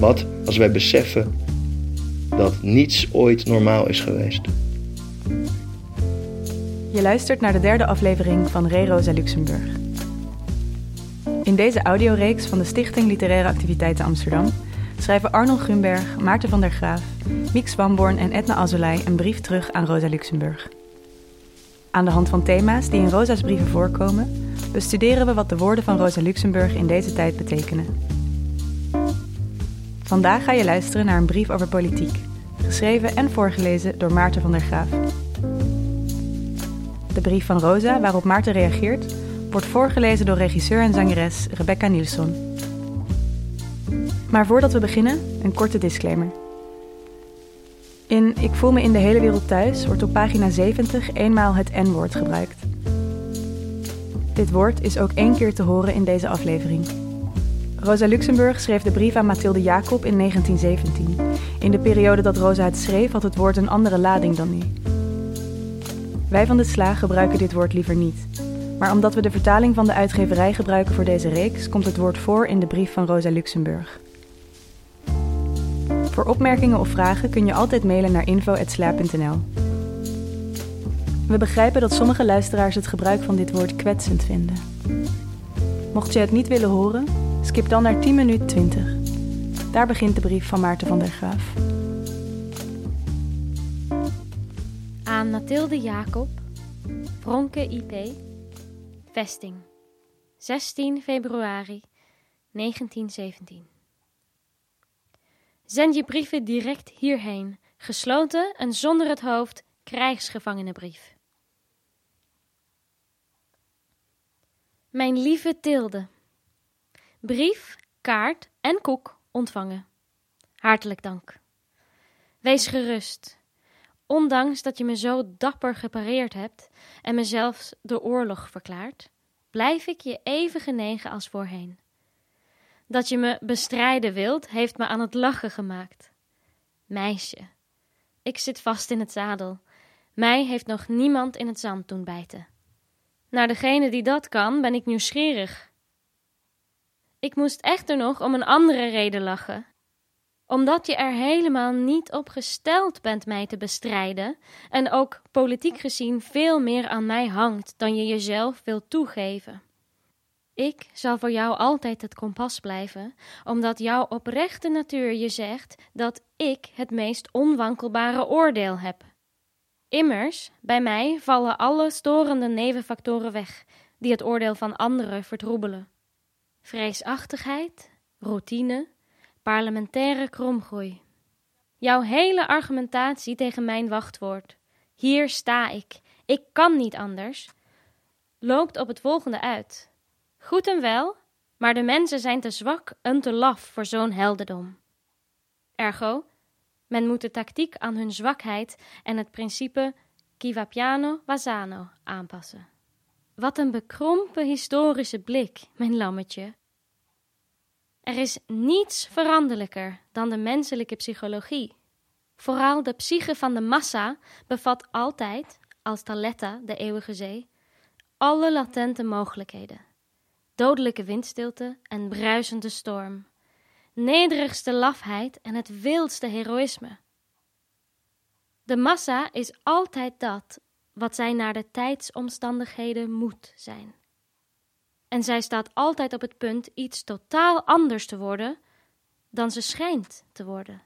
Wat als wij beseffen dat niets ooit normaal is geweest? Je luistert naar de derde aflevering van Re Rosa Luxemburg. In deze audioreeks van de Stichting Literaire Activiteiten Amsterdam schrijven Arnold Gunberg, Maarten van der Graaf, Miek Swamborn en Edna Azolay een brief terug aan Rosa Luxemburg. Aan de hand van thema's die in Rosa's brieven voorkomen, bestuderen we wat de woorden van Rosa Luxemburg in deze tijd betekenen. Vandaag ga je luisteren naar een brief over politiek, geschreven en voorgelezen door Maarten van der Graaf. De brief van Rosa, waarop Maarten reageert, wordt voorgelezen door regisseur en zangeres Rebecca Nielsen. Maar voordat we beginnen, een korte disclaimer. In Ik voel me in de hele wereld thuis wordt op pagina 70 eenmaal het N-woord gebruikt. Dit woord is ook één keer te horen in deze aflevering. Rosa Luxemburg schreef de brief aan Mathilde Jacob in 1917. In de periode dat Rosa het schreef had het woord een andere lading dan nu. Wij van de Sla gebruiken dit woord liever niet. Maar omdat we de vertaling van de uitgeverij gebruiken voor deze reeks, komt het woord voor in de brief van Rosa Luxemburg. Voor opmerkingen of vragen kun je altijd mailen naar info.sla.nl. We begrijpen dat sommige luisteraars het gebruik van dit woord kwetsend vinden. Mocht je het niet willen horen, skip dan naar 10 minuten 20. Daar begint de brief van Maarten van der Graaf. Aan Mathilde Jacob, Bronke IP, Vesting, 16 februari 1917. Zend je brieven direct hierheen, gesloten en zonder het hoofd, krijgsgevangenenbrief. Mijn lieve Tilde. Brief, kaart en koek ontvangen. Hartelijk dank. Wees gerust. Ondanks dat je me zo dapper gepareerd hebt en me zelfs de oorlog verklaart, blijf ik je even genegen als voorheen. Dat je me bestrijden wilt, heeft me aan het lachen gemaakt. Meisje, ik zit vast in het zadel. Mij heeft nog niemand in het zand doen bijten. Naar degene die dat kan, ben ik nieuwsgierig. Ik moest echter nog om een andere reden lachen. Omdat je er helemaal niet op gesteld bent mij te bestrijden en ook politiek gezien veel meer aan mij hangt dan je jezelf wilt toegeven. Ik zal voor jou altijd het kompas blijven, omdat jouw oprechte natuur je zegt dat ik het meest onwankelbare oordeel heb. Immers, bij mij vallen alle storende nevenfactoren weg, die het oordeel van anderen vertroebelen. Vreesachtigheid, routine, parlementaire kromgroei. Jouw hele argumentatie tegen mijn wachtwoord, hier sta ik, ik kan niet anders, loopt op het volgende uit. Goed en wel, maar de mensen zijn te zwak en te laf voor zo'n heldendom. Ergo, men moet de tactiek aan hun zwakheid en het principe chi va piano va sano aanpassen. Wat een bekrompen historische blik, mijn lammetje. Er is niets veranderlijker dan de menselijke psychologie. Vooral de psyche van de massa bevat altijd, als Taletta de eeuwige zee, alle latente mogelijkheden dodelijke windstilte en bruisende storm, nederigste lafheid en het wildste heroïsme. De massa is altijd dat wat zij naar de tijdsomstandigheden moet zijn. En zij staat altijd op het punt iets totaal anders te worden dan ze schijnt te worden.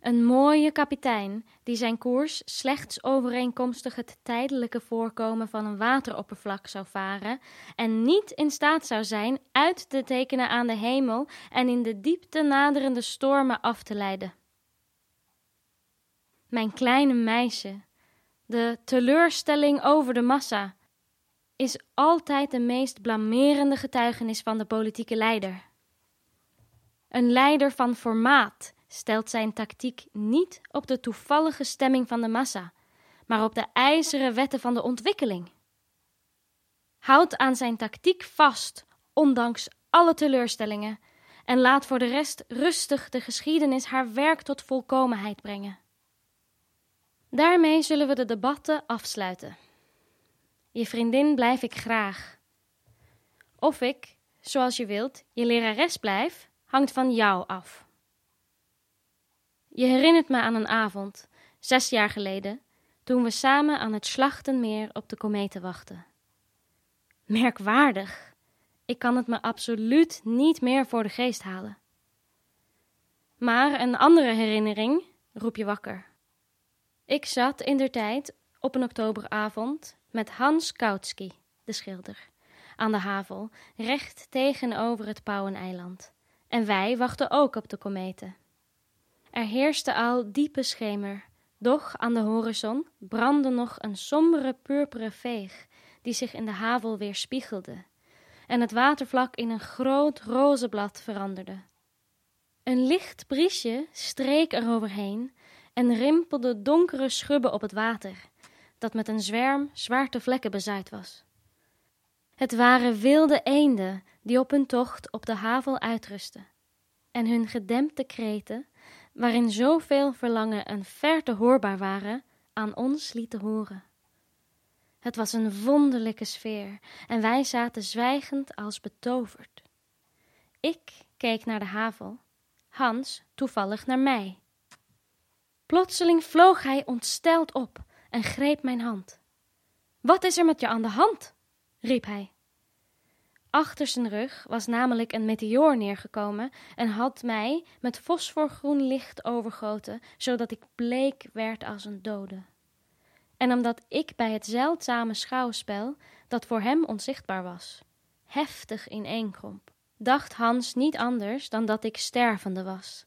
Een mooie kapitein die zijn koers slechts overeenkomstig het tijdelijke voorkomen van een wateroppervlak zou varen en niet in staat zou zijn uit te tekenen aan de hemel en in de diepte naderende stormen af te leiden. Mijn kleine meisje, de teleurstelling over de massa, is altijd de meest blamerende getuigenis van de politieke leider. Een leider van formaat stelt zijn tactiek niet op de toevallige stemming van de massa, maar op de ijzeren wetten van de ontwikkeling. Houd aan zijn tactiek vast, ondanks alle teleurstellingen, en laat voor de rest rustig de geschiedenis haar werk tot volkomenheid brengen. Daarmee zullen we de debatten afsluiten. Je vriendin blijf ik graag. Of ik, zoals je wilt, je lerares blijf, hangt van jou af. Je herinnert me aan een avond, zes jaar geleden, toen we samen aan het Slachtenmeer op de kometen wachten. Merkwaardig. Ik kan het me absoluut niet meer voor de geest halen. Maar een andere herinnering roep je wakker. Ik zat in der tijd op een oktoberavond met Hans Kautsky, de schilder, aan de havel, recht tegenover het Pauweneiland. En wij wachten ook op de kometen. Er heerste al diepe schemer, doch aan de horizon brandde nog een sombere purperen veeg, die zich in de havel weer spiegelde, en het watervlak in een groot roze blad veranderde. Een licht briesje streek er overheen en rimpelde donkere schubben op het water, dat met een zwerm zwarte vlekken bezaaid was. Het waren wilde eenden die op hun tocht op de havel uitrusten, en hun gedempte kreten, waarin zoveel verlangen en verte hoorbaar waren, aan ons lieten horen. Het was een wonderlijke sfeer, en wij zaten zwijgend als betoverd. Ik keek naar de havel, Hans toevallig naar mij. Plotseling vloog hij ontsteld op en greep mijn hand. Wat is er met je aan de hand? riep hij. Achter zijn rug was namelijk een meteoor neergekomen en had mij met fosforgroen licht overgoten, zodat ik bleek werd als een dode. En omdat ik bij het zeldzame schouwspel, dat voor hem onzichtbaar was, heftig ineenkromp, dacht Hans niet anders dan dat ik stervende was.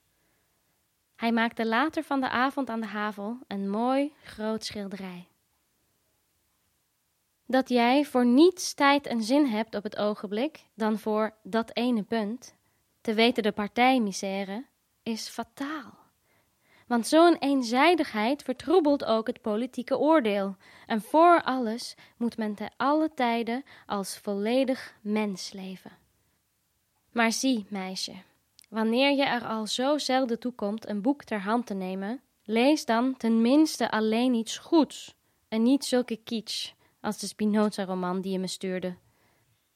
Hij maakte later van de avond aan de havel een mooi groot schilderij. Dat jij voor niets tijd en zin hebt op het ogenblik dan voor dat ene punt, te weten de partijmisère, is fataal. Want zo'n eenzijdigheid vertroebelt ook het politieke oordeel. En voor alles moet men te alle tijden als volledig mens leven. Maar zie, meisje, wanneer je er al zo zelden toe komt een boek ter hand te nemen, lees dan ten minste alleen iets goeds en niet zulke kitsch als de Spinoza-roman die je me stuurde.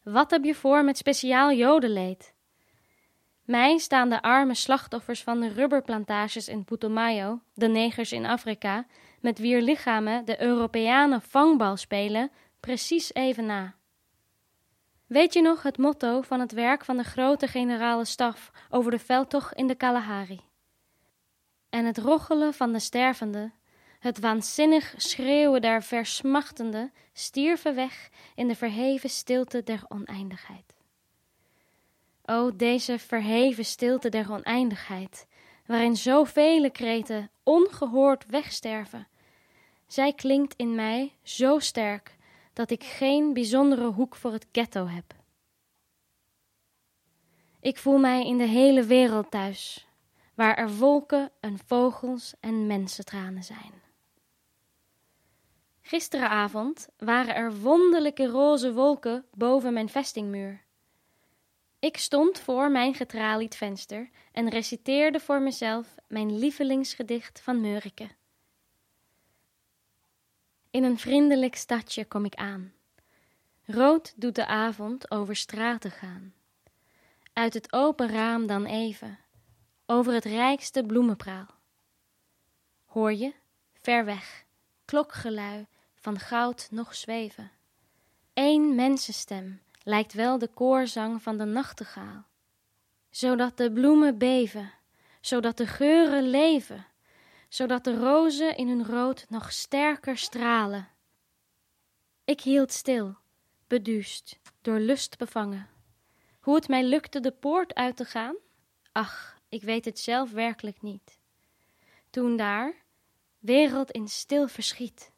Wat heb je voor met speciaal jodenleed? Mij staan de arme slachtoffers van de rubberplantages in Putumayo, de negers in Afrika, met wier lichamen de Europeanen vangbal spelen, precies even na. Weet je nog het motto van het werk van de grote generale staf over de veldtocht in de Kalahari? En het rochelen van de stervende, het waanzinnig schreeuwen der versmachtenden, stierven weg in de verheven stilte der oneindigheid. O, deze verheven stilte der oneindigheid, waarin zoveel kreten ongehoord wegsterven, zij klinkt in mij zo sterk dat ik geen bijzondere hoek voor het ghetto heb. Ik voel mij in de hele wereld thuis, waar er wolken en vogels en mensentranen zijn. Gisteravond waren er wonderlijke roze wolken boven mijn vestingmuur. Ik stond voor mijn getralied venster en reciteerde voor mezelf mijn lievelingsgedicht van Meurike. In een vriendelijk stadje kom ik aan. Rood doet de avond over straten gaan. Uit het open raam dan even, over het rijkste bloemenpraal. Hoor je, ver weg, klokgelui van goud nog zweven. Eén mensenstem lijkt wel de koorzang van de nachtegaal. Zodat de bloemen beven, zodat de geuren leven, zodat de rozen in hun rood nog sterker stralen. Ik hield stil, beduust, door lust bevangen. Hoe het mij lukte de poort uit te gaan? Ach, ik weet het zelf werkelijk niet. Toen daar, wereld in stil verschiet.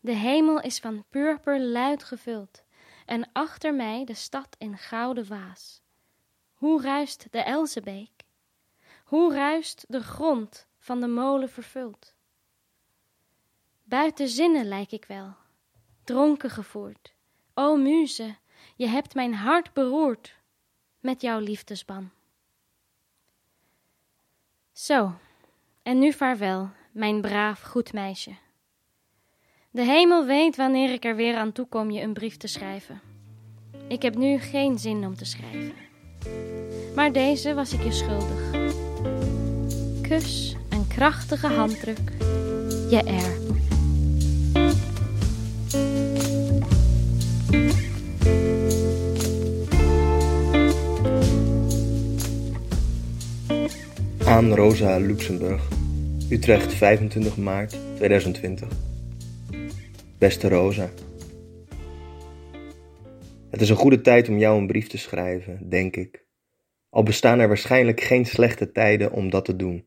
De hemel is van purper luid gevuld, en achter mij de stad in gouden waas. Hoe ruist de Elzebeek? Hoe ruist de grond van de molen vervuld? Buiten zinnen lijk ik wel, dronken gevoerd. O muze, je hebt mijn hart beroerd met jouw liefdesban. Zo, en nu vaarwel, mijn braaf goed meisje. De hemel weet wanneer ik er weer aan toe kom je een brief te schrijven. Ik heb nu geen zin om te schrijven. maar deze was ik je schuldig. Kus krachtige handdruk, je er. Aan Rosa Luxemburg, Utrecht 25 maart 2020. Beste Rosa. Het is een goede tijd om jou een brief te schrijven, denk ik. Al bestaan er waarschijnlijk geen slechte tijden om dat te doen.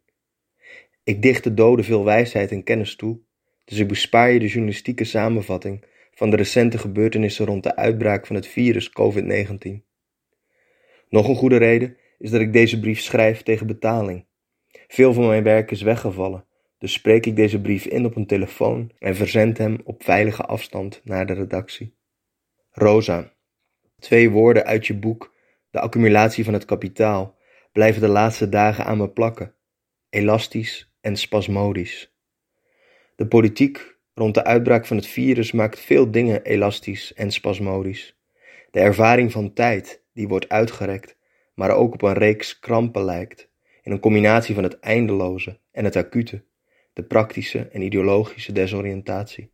Ik dicht de doden veel wijsheid en kennis toe, dus ik bespaar je de journalistieke samenvatting van de recente gebeurtenissen rond de uitbraak van het virus COVID-19. Nog een goede reden is dat ik deze brief schrijf tegen betaling. Veel van mijn werk is weggevallen, dus spreek ik deze brief in op een telefoon en verzend hem op veilige afstand naar de redactie. Rosa, twee woorden uit je boek De accumulatie van het kapitaal blijven de laatste dagen aan me plakken. Elastisch en spasmodisch. De politiek rond de uitbraak van het virus maakt veel dingen elastisch en spasmodisch. De ervaring van tijd die wordt uitgerekt, maar ook op een reeks krampen lijkt, in een combinatie van het eindeloze en het acute, de praktische en ideologische desoriëntatie.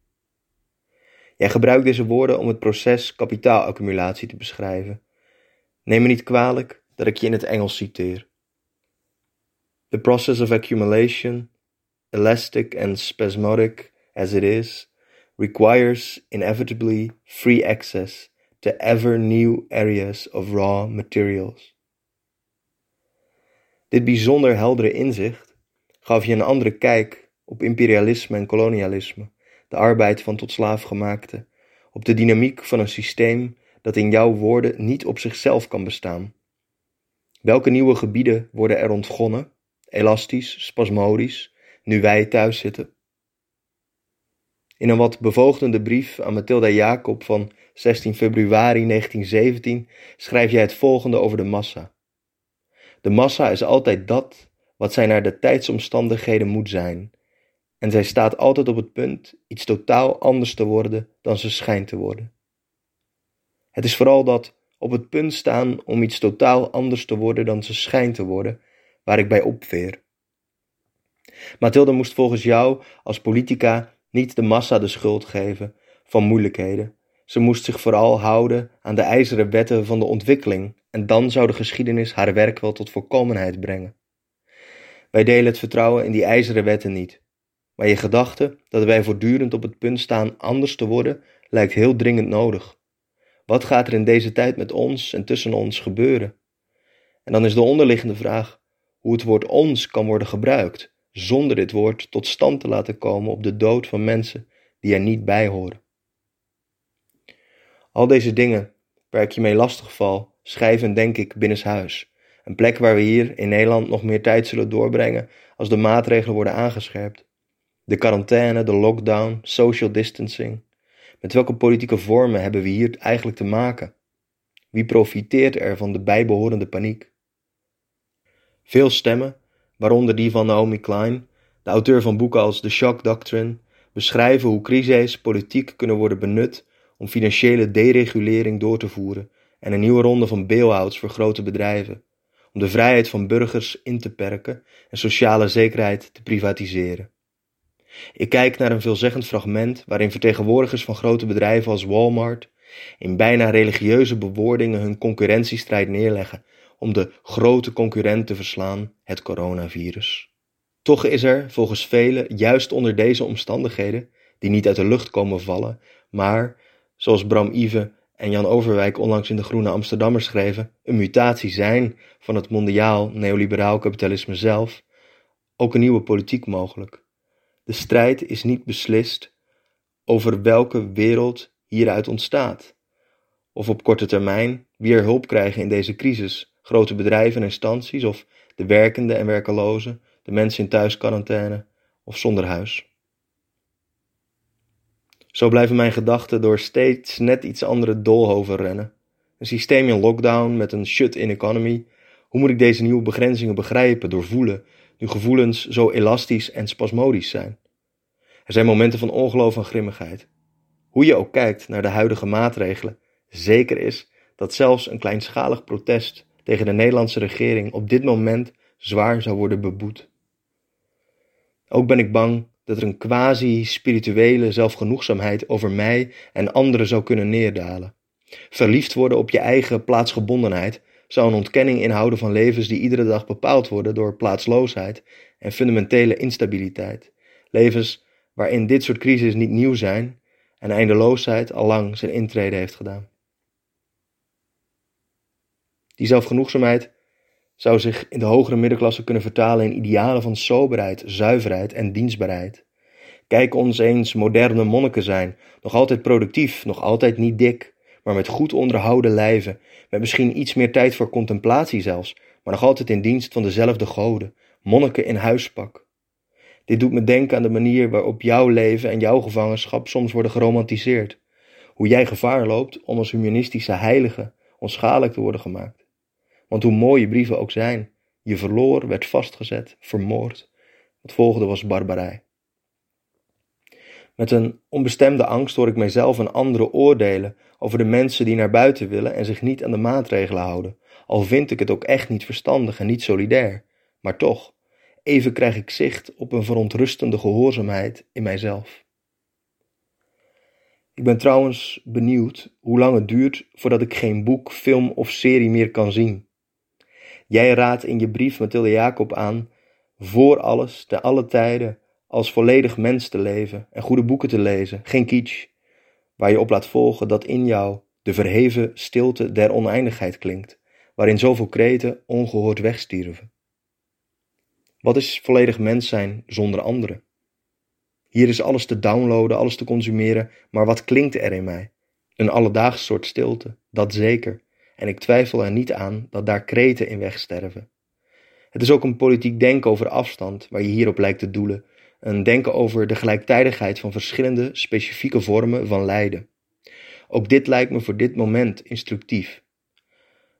Jij gebruikt deze woorden om het proces kapitaalaccumulatie te beschrijven. Neem me niet kwalijk dat ik je in het Engels citeer. The process of accumulation, elastic and spasmodic as it is, requires inevitably free access to ever new areas of raw materials. Dit bijzonder heldere inzicht gaf je een andere kijk op imperialisme en kolonialisme de arbeid van tot slaafgemaakte, op de dynamiek van een systeem dat in jouw woorden niet op zichzelf kan bestaan. Welke nieuwe gebieden worden er ontgonnen, elastisch, spasmodisch, nu wij thuis zitten? In een wat bevoogdende brief aan Mathilda Jacob van 16 februari 1917 schrijf jij het volgende over de massa. De massa is altijd dat wat zij naar de tijdsomstandigheden moet zijn, en zij staat altijd op het punt iets totaal anders te worden dan ze schijnt te worden. Het is vooral dat op het punt staan om iets totaal anders te worden dan ze schijnt te worden, waar ik bij opveer. Mathilde moest volgens jou als politica niet de massa de schuld geven van moeilijkheden. Ze moest zich vooral houden aan de ijzeren wetten van de ontwikkeling en dan zou de geschiedenis haar werk wel tot volkomenheid brengen. Wij delen het vertrouwen in die ijzeren wetten niet. Maar je gedachte dat wij voortdurend op het punt staan anders te worden, lijkt heel dringend nodig. Wat gaat er in deze tijd met ons en tussen ons gebeuren? En dan is de onderliggende vraag hoe het woord ons kan worden gebruikt, zonder dit woord tot stand te laten komen op de dood van mensen die er niet bij horen. Al deze dingen waar ik je mee lastig val, schrijven denk ik binnenshuis. Een plek waar we hier in Nederland nog meer tijd zullen doorbrengen als de maatregelen worden aangescherpt. De quarantaine, de lockdown, social distancing. Met welke politieke vormen hebben we hier eigenlijk te maken? Wie profiteert er van de bijbehorende paniek? Veel stemmen, waaronder die van Naomi Klein, de auteur van boeken als The Shock Doctrine, beschrijven hoe crises politiek kunnen worden benut om financiële deregulering door te voeren en een nieuwe ronde van bail-outs voor grote bedrijven, om de vrijheid van burgers in te perken en sociale zekerheid te privatiseren. Ik kijk naar een veelzeggend fragment waarin vertegenwoordigers van grote bedrijven als Walmart in bijna religieuze bewoordingen hun concurrentiestrijd neerleggen om de grote concurrent te verslaan, het coronavirus. Toch is er, volgens velen, juist onder deze omstandigheden, die niet uit de lucht komen vallen, maar, zoals Bram Ive en Jan Overwijk onlangs in de Groene Amsterdammer schreven, een mutatie zijn van het mondiaal neoliberaal kapitalisme zelf, ook een nieuwe politiek mogelijk. De strijd is niet beslist over welke wereld hieruit ontstaat, of op korte termijn wie er hulp krijgen in deze crisis, grote bedrijven en instanties of de werkende en werkelozen, de mensen in thuisquarantaine of zonder huis. Zo blijven mijn gedachten door steeds net iets andere doolhoven rennen. Een systeem in lockdown met een shut-in economy. Hoe moet ik deze nieuwe begrenzingen begrijpen, doorvoelen, nu gevoelens zo elastisch en spasmodisch zijn. Er zijn momenten van ongeloof en grimmigheid. Hoe je ook kijkt naar de huidige maatregelen, zeker is dat zelfs een kleinschalig protest tegen de Nederlandse regering op dit moment zwaar zou worden beboet. Ook ben ik bang dat er een quasi-spirituele zelfgenoegzaamheid over mij en anderen zou kunnen neerdalen. Verliefd worden op je eigen plaatsgebondenheid zou een ontkenning inhouden van levens die iedere dag bepaald worden door plaatsloosheid en fundamentele instabiliteit. Levens waarin dit soort crises niet nieuw zijn en eindeloosheid al lang zijn intrede heeft gedaan. Die zelfgenoegzaamheid zou zich in de hogere middenklasse kunnen vertalen in idealen van soberheid, zuiverheid en dienstbaarheid. Kijk ons eens moderne monniken zijn, nog altijd productief, nog altijd niet dik, maar met goed onderhouden lijven, met misschien iets meer tijd voor contemplatie zelfs, maar nog altijd in dienst van dezelfde goden, monniken in huispak. Dit doet me denken aan de manier waarop jouw leven en jouw gevangenschap soms worden geromantiseerd. Hoe jij gevaar loopt om als humanistische heilige onschadelijk te worden gemaakt. Want hoe mooi je brieven ook zijn, je verloor, werd vastgezet, vermoord. Het volgende was barbarij. Met een onbestemde angst hoor ik mijzelf en anderen oordelen over de mensen die naar buiten willen en zich niet aan de maatregelen houden, al vind ik het ook echt niet verstandig en niet solidair. Maar toch, even krijg ik zicht op een verontrustende gehoorzaamheid in mijzelf. Ik ben trouwens benieuwd hoe lang het duurt voordat ik geen boek, film of serie meer kan zien. Jij raadt in je brief Mathilde Jacob aan voor alles, te alle tijden, als volledig mens te leven en goede boeken te lezen, geen kitsch, waar je op laat volgen dat in jou de verheven stilte der oneindigheid klinkt, waarin zoveel kreten ongehoord wegstierven. Wat is volledig mens zijn zonder anderen? Hier is alles te downloaden, alles te consumeren, maar wat klinkt er in mij? Een alledaags soort stilte, dat zeker, en ik twijfel er niet aan dat daar kreten in wegsterven. Het is ook een politiek denken over afstand, waar je hierop lijkt te doelen, een denken over de gelijktijdigheid van verschillende specifieke vormen van lijden. Ook dit lijkt me voor dit moment instructief.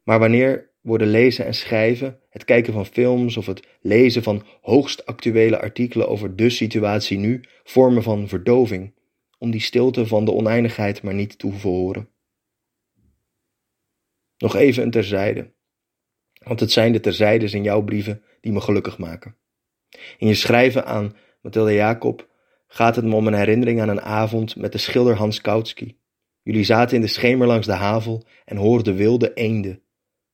Maar wanneer worden lezen en schrijven, het kijken van films of het lezen van hoogst actuele artikelen over de situatie nu vormen van verdoving, om die stilte van de oneindigheid maar niet te hoeven horen? Nog even een terzijde, want het zijn de terzijdes in jouw brieven die me gelukkig maken. In je schrijven aan Mathilde Jacob gaat het me om een herinnering aan een avond met de schilder Hans Kautsky. Jullie zaten in de schemer langs de havel en hoorden wilde eenden.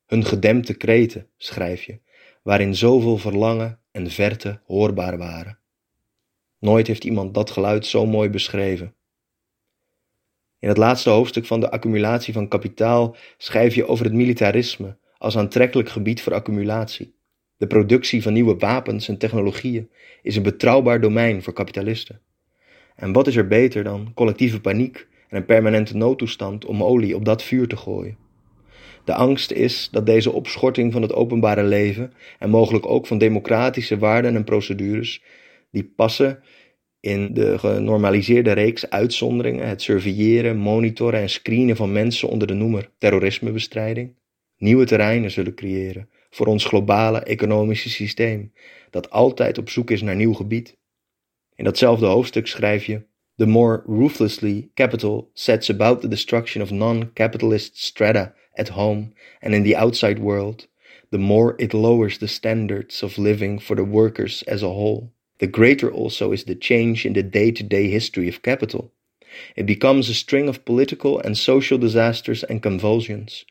Hun gedempte kreten, schrijf je, waarin zoveel verlangen en verte hoorbaar waren. Nooit heeft iemand dat geluid zo mooi beschreven. In het laatste hoofdstuk van de accumulatie van kapitaal schrijf je over het militarisme als aantrekkelijk gebied voor accumulatie. De productie van nieuwe wapens en technologieën is een betrouwbaar domein voor kapitalisten. En wat is er beter dan collectieve paniek en een permanente noodtoestand om olie op dat vuur te gooien? De angst is dat deze opschorting van het openbare leven en mogelijk ook van democratische waarden en procedures, die passen in de genormaliseerde reeks uitzonderingen, het surveilleren, monitoren en screenen van mensen onder de noemer terrorismebestrijding, nieuwe terreinen zullen creëren voor ons globale economische systeem, dat altijd op zoek is naar nieuw gebied. In datzelfde hoofdstuk schrijf je: The more ruthlessly capital sets about the destruction of non-capitalist strata at home and in the outside world, the more it lowers the standards of living for the workers as a whole. The greater also is the change in the day to day history of capital. It becomes a string of political and social disasters and convulsions.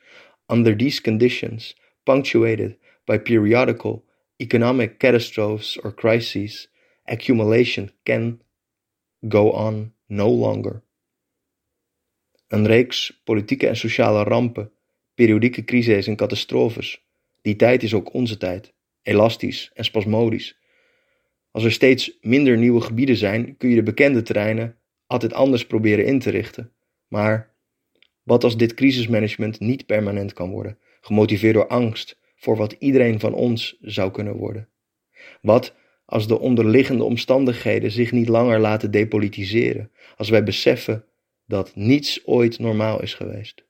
Under these conditions, punctuated by periodical economic catastrophes or crises, accumulation can go on no longer. Een reeks politieke en sociale rampen, periodieke crises en catastrofes. Die tijd is ook onze tijd, elastisch en spasmodisch. Als er steeds minder nieuwe gebieden zijn, kun je de bekende terreinen altijd anders proberen in te richten. Maar wat als dit crisismanagement niet permanent kan worden? gemotiveerd door angst voor wat iedereen van ons zou kunnen worden? Wat als de onderliggende omstandigheden zich niet langer laten depolitiseren, als wij beseffen dat niets ooit normaal is geweest?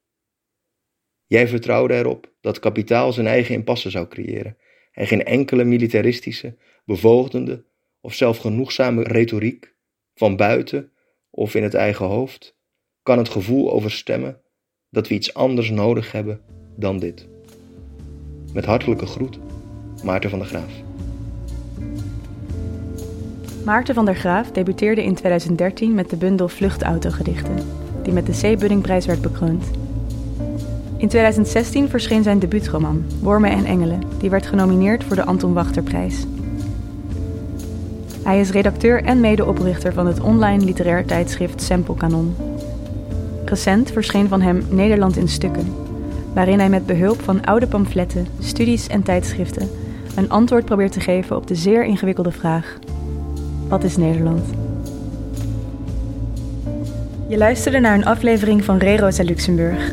Jij vertrouwde erop dat kapitaal zijn eigen impasse zou creëren en geen enkele militaristische, bevoogdende of zelfgenoegzame retoriek van buiten of in het eigen hoofd kan het gevoel overstemmen dat we iets anders nodig hebben dan dit. Met hartelijke groet, Maarten van der Graaf. Maarten van der Graaf debuteerde in 2013 met de bundel Vluchtautogedichten, die met de C. Buddingprijs werd bekroond. In 2016 verscheen zijn debuutroman Wormen en Engelen, die werd genomineerd voor de Anton Wachterprijs. Hij is redacteur en medeoprichter van het online literair tijdschrift Sample Canon. Recent verscheen van hem Nederland in stukken, waarin hij met behulp van oude pamfletten, studies en tijdschriften een antwoord probeert te geven op de zeer ingewikkelde vraag: wat is Nederland? Je luisterde naar een aflevering van Re Rosa Luxemburg.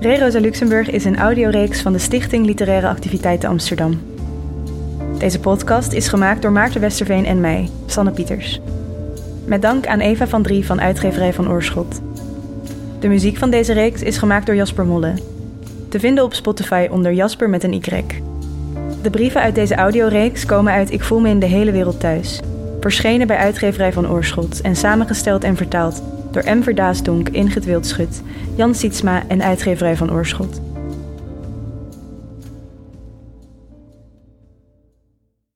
Re Rosa Luxemburg is een audioreeks van de Stichting Literaire Activiteiten Amsterdam. Deze podcast is gemaakt door Maarten Westerveen en mij, Sanne Pieters. Met dank aan Eva van Drie van Uitgeverij van Oorschot. De muziek van deze reeks is gemaakt door Jasper Molle. Te vinden op Spotify onder Jasper met een Y. De brieven uit deze audioreeks komen uit Ik voel me in de hele wereld thuis. Verschenen bij Uitgeverij van Oorschot en samengesteld en vertaald door M. Verdaasdonk, Ingrid Wildschut, Jan Sietsma en Uitgeverij van Oorschot.